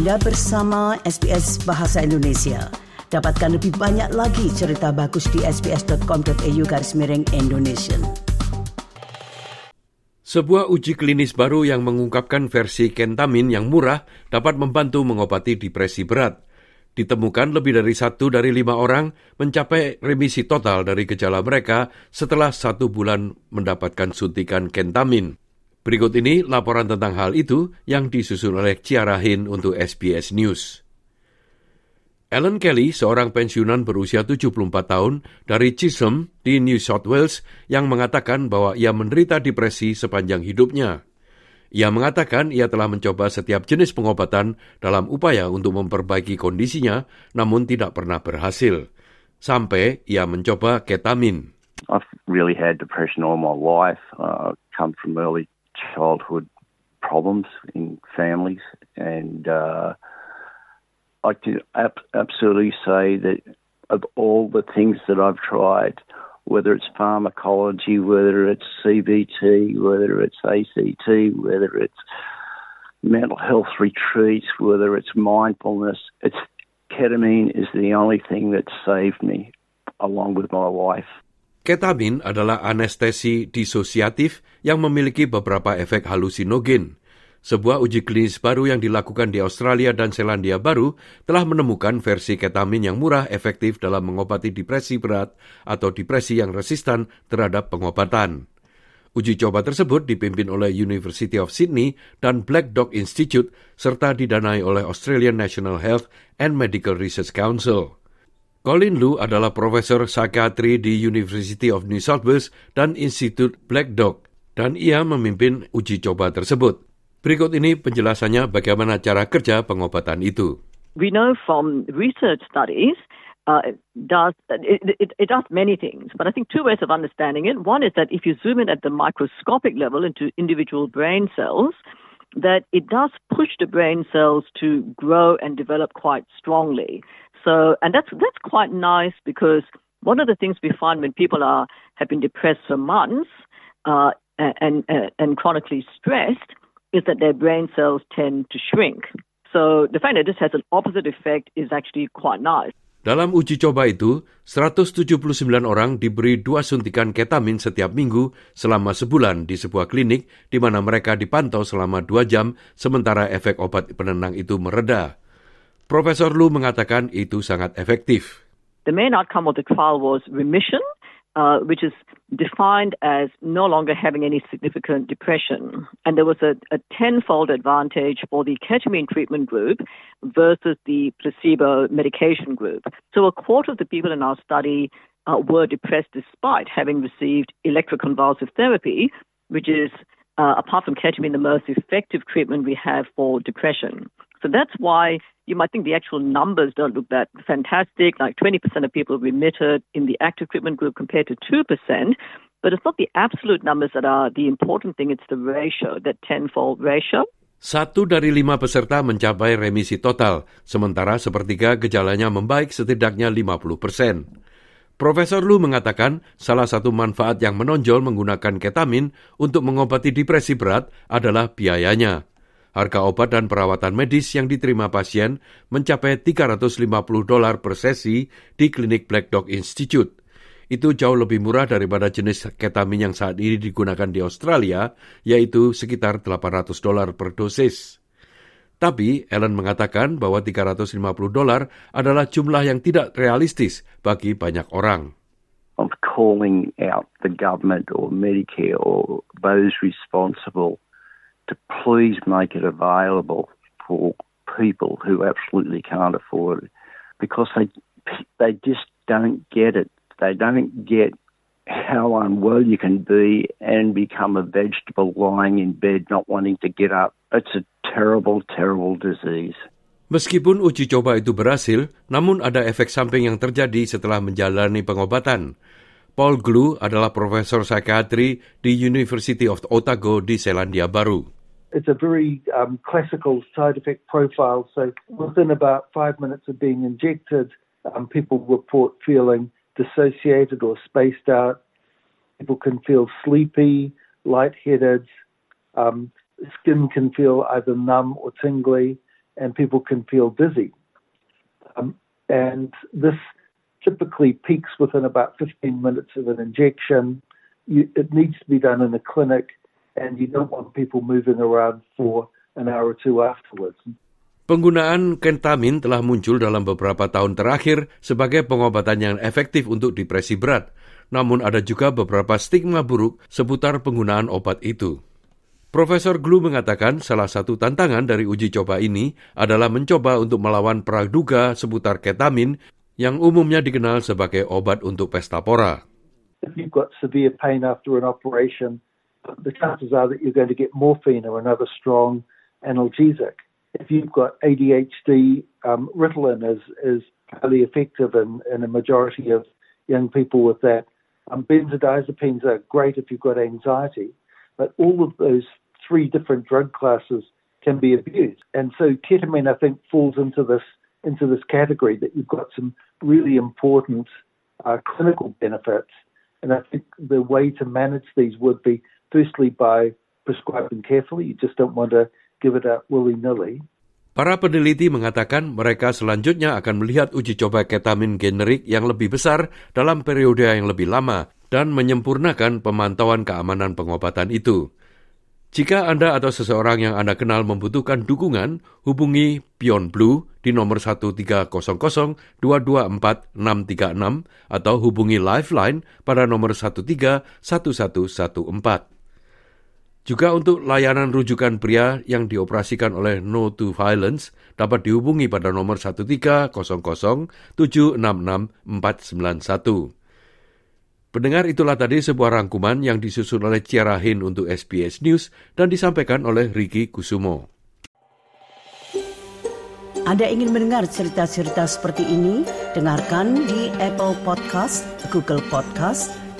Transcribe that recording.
Anda bersama SBS Bahasa Indonesia. Dapatkan lebih banyak lagi cerita bagus di sbs.com.au garis miring Indonesia. Sebuah uji klinis baru yang mengungkapkan versi kentamin yang murah dapat membantu mengobati depresi berat. Ditemukan lebih dari satu dari lima orang mencapai remisi total dari gejala mereka setelah satu bulan mendapatkan suntikan kentamin. Berikut ini laporan tentang hal itu yang disusun oleh Ciara Hin untuk SBS News. Alan Kelly, seorang pensiunan berusia 74 tahun dari Chisholm di New South Wales yang mengatakan bahwa ia menderita depresi sepanjang hidupnya. Ia mengatakan ia telah mencoba setiap jenis pengobatan dalam upaya untuk memperbaiki kondisinya, namun tidak pernah berhasil. Sampai ia mencoba ketamin. I've really had depression all my life. Uh, come from early childhood problems in families, and uh, I can ab- absolutely say that of all the things that I've tried, whether it's pharmacology, whether it's CBT, whether it's ACT, whether it's mental health retreats, whether it's mindfulness, it's ketamine is the only thing that saved me along with my wife. Ketamin adalah anestesi disosiatif yang memiliki beberapa efek halusinogen. Sebuah uji klinis baru yang dilakukan di Australia dan Selandia Baru telah menemukan versi ketamin yang murah efektif dalam mengobati depresi berat atau depresi yang resistan terhadap pengobatan. Uji coba tersebut dipimpin oleh University of Sydney dan Black Dog Institute serta didanai oleh Australian National Health and Medical Research Council. Colin Lu adalah profesor psikiatri di University of New South Wales dan Institut Black Dog, dan ia memimpin uji coba tersebut. Berikut ini penjelasannya bagaimana cara kerja pengobatan itu. We know from research studies uh, it does it, it, it does many things, but I think two ways of understanding it. One is that if you zoom in at the microscopic level into individual brain cells, that it does push the brain cells to grow and develop quite strongly. So, and that's that's quite nice because one of the things we find when people are have been depressed for months uh, and, and and chronically stressed is that their brain cells tend to shrink. So the fact that this has an opposite effect is actually quite nice. Dalam uji coba itu, 179 orang diberi dua suntikan ketamin setiap minggu selama sebulan di sebuah klinik di mana mereka dipantau selama dua jam sementara efek obat penenang itu mereda. Profesor Lu mengatakan itu sangat efektif. The main outcome of the trial was remission, uh, which is defined as no longer having any significant depression. And there was a, a tenfold advantage for the ketamine treatment group versus the placebo medication group. So a quarter of the people in our study uh, were depressed despite having received electroconvulsive therapy, which is, uh, apart from ketamine, the most effective treatment we have for depression. So that's why you might think the actual numbers don't look that fantastic, like 20% of people remitted in the active treatment group compared to 2%. But it's not the absolute numbers that are the important thing, it's the ratio, that tenfold ratio. Satu dari lima peserta mencapai remisi total, sementara sepertiga gejalanya membaik setidaknya 50 persen. Profesor Lu mengatakan salah satu manfaat yang menonjol menggunakan ketamin untuk mengobati depresi berat adalah biayanya. Harga obat dan perawatan medis yang diterima pasien mencapai 350 dolar per sesi di klinik Black Dog Institute. Itu jauh lebih murah daripada jenis ketamin yang saat ini digunakan di Australia, yaitu sekitar 800 dolar per dosis. Tapi Ellen mengatakan bahwa 350 dolar adalah jumlah yang tidak realistis bagi banyak orang. I'm calling out the government or Medicare or those responsible to please make it available for people who absolutely can't afford it because they they just don't get it. They don't get how unwell you can be and become a vegetable lying in bed not wanting to get up. It's a terrible, terrible disease. Meskipun uji coba itu berhasil, namun ada efek samping yang terjadi setelah menjalani pengobatan. Paul Glue adalah profesor psikiatri di University of Otago di Selandia Baru. It's a very um, classical side effect profile. So within about five minutes of being injected, um, people report feeling dissociated or spaced out. People can feel sleepy, lightheaded. Um, skin can feel either numb or tingly, and people can feel dizzy. Um, and this typically peaks within about 15 minutes of an injection. You, it needs to be done in a clinic, and you don't want people moving around for an hour or two afterwards. Penggunaan kentamin telah muncul dalam beberapa tahun terakhir sebagai pengobatan yang efektif untuk depresi berat. Namun ada juga beberapa stigma buruk seputar penggunaan obat itu. Profesor Glu mengatakan salah satu tantangan dari uji coba ini adalah mencoba untuk melawan praduga seputar ketamin yang umumnya dikenal sebagai obat untuk pesta pora. If you've got severe pain after an operation, the chances are that you're going to get morphine or another strong analgesic. If you've got ADHD, um, Ritalin is, is highly effective in, in a majority of young people with that. Um, benzodiazepines are great if you've got anxiety. but all of those three different drug classes can be abused. And so ketamine, I think, falls into this into this category that you've got some really important uh, clinical benefits. And I think the way to manage these would be firstly by prescribing carefully. You just don't want to give it out willy nilly. Para peneliti mengatakan mereka selanjutnya akan melihat uji coba ketamin generik yang lebih besar dalam periode yang lebih lama dan menyempurnakan pemantauan keamanan pengobatan itu. Jika Anda atau seseorang yang Anda kenal membutuhkan dukungan, hubungi Pion Blue di nomor 1300 224 636 atau hubungi Lifeline pada nomor 131114. Juga untuk layanan rujukan pria yang dioperasikan oleh No to Violence dapat dihubungi pada nomor 1300 766 491. Pendengar itulah tadi sebuah rangkuman yang disusun oleh Ciara Hin untuk SBS News dan disampaikan oleh Ricky Kusumo. Anda ingin mendengar cerita-cerita seperti ini? Dengarkan di Apple Podcast, Google Podcast,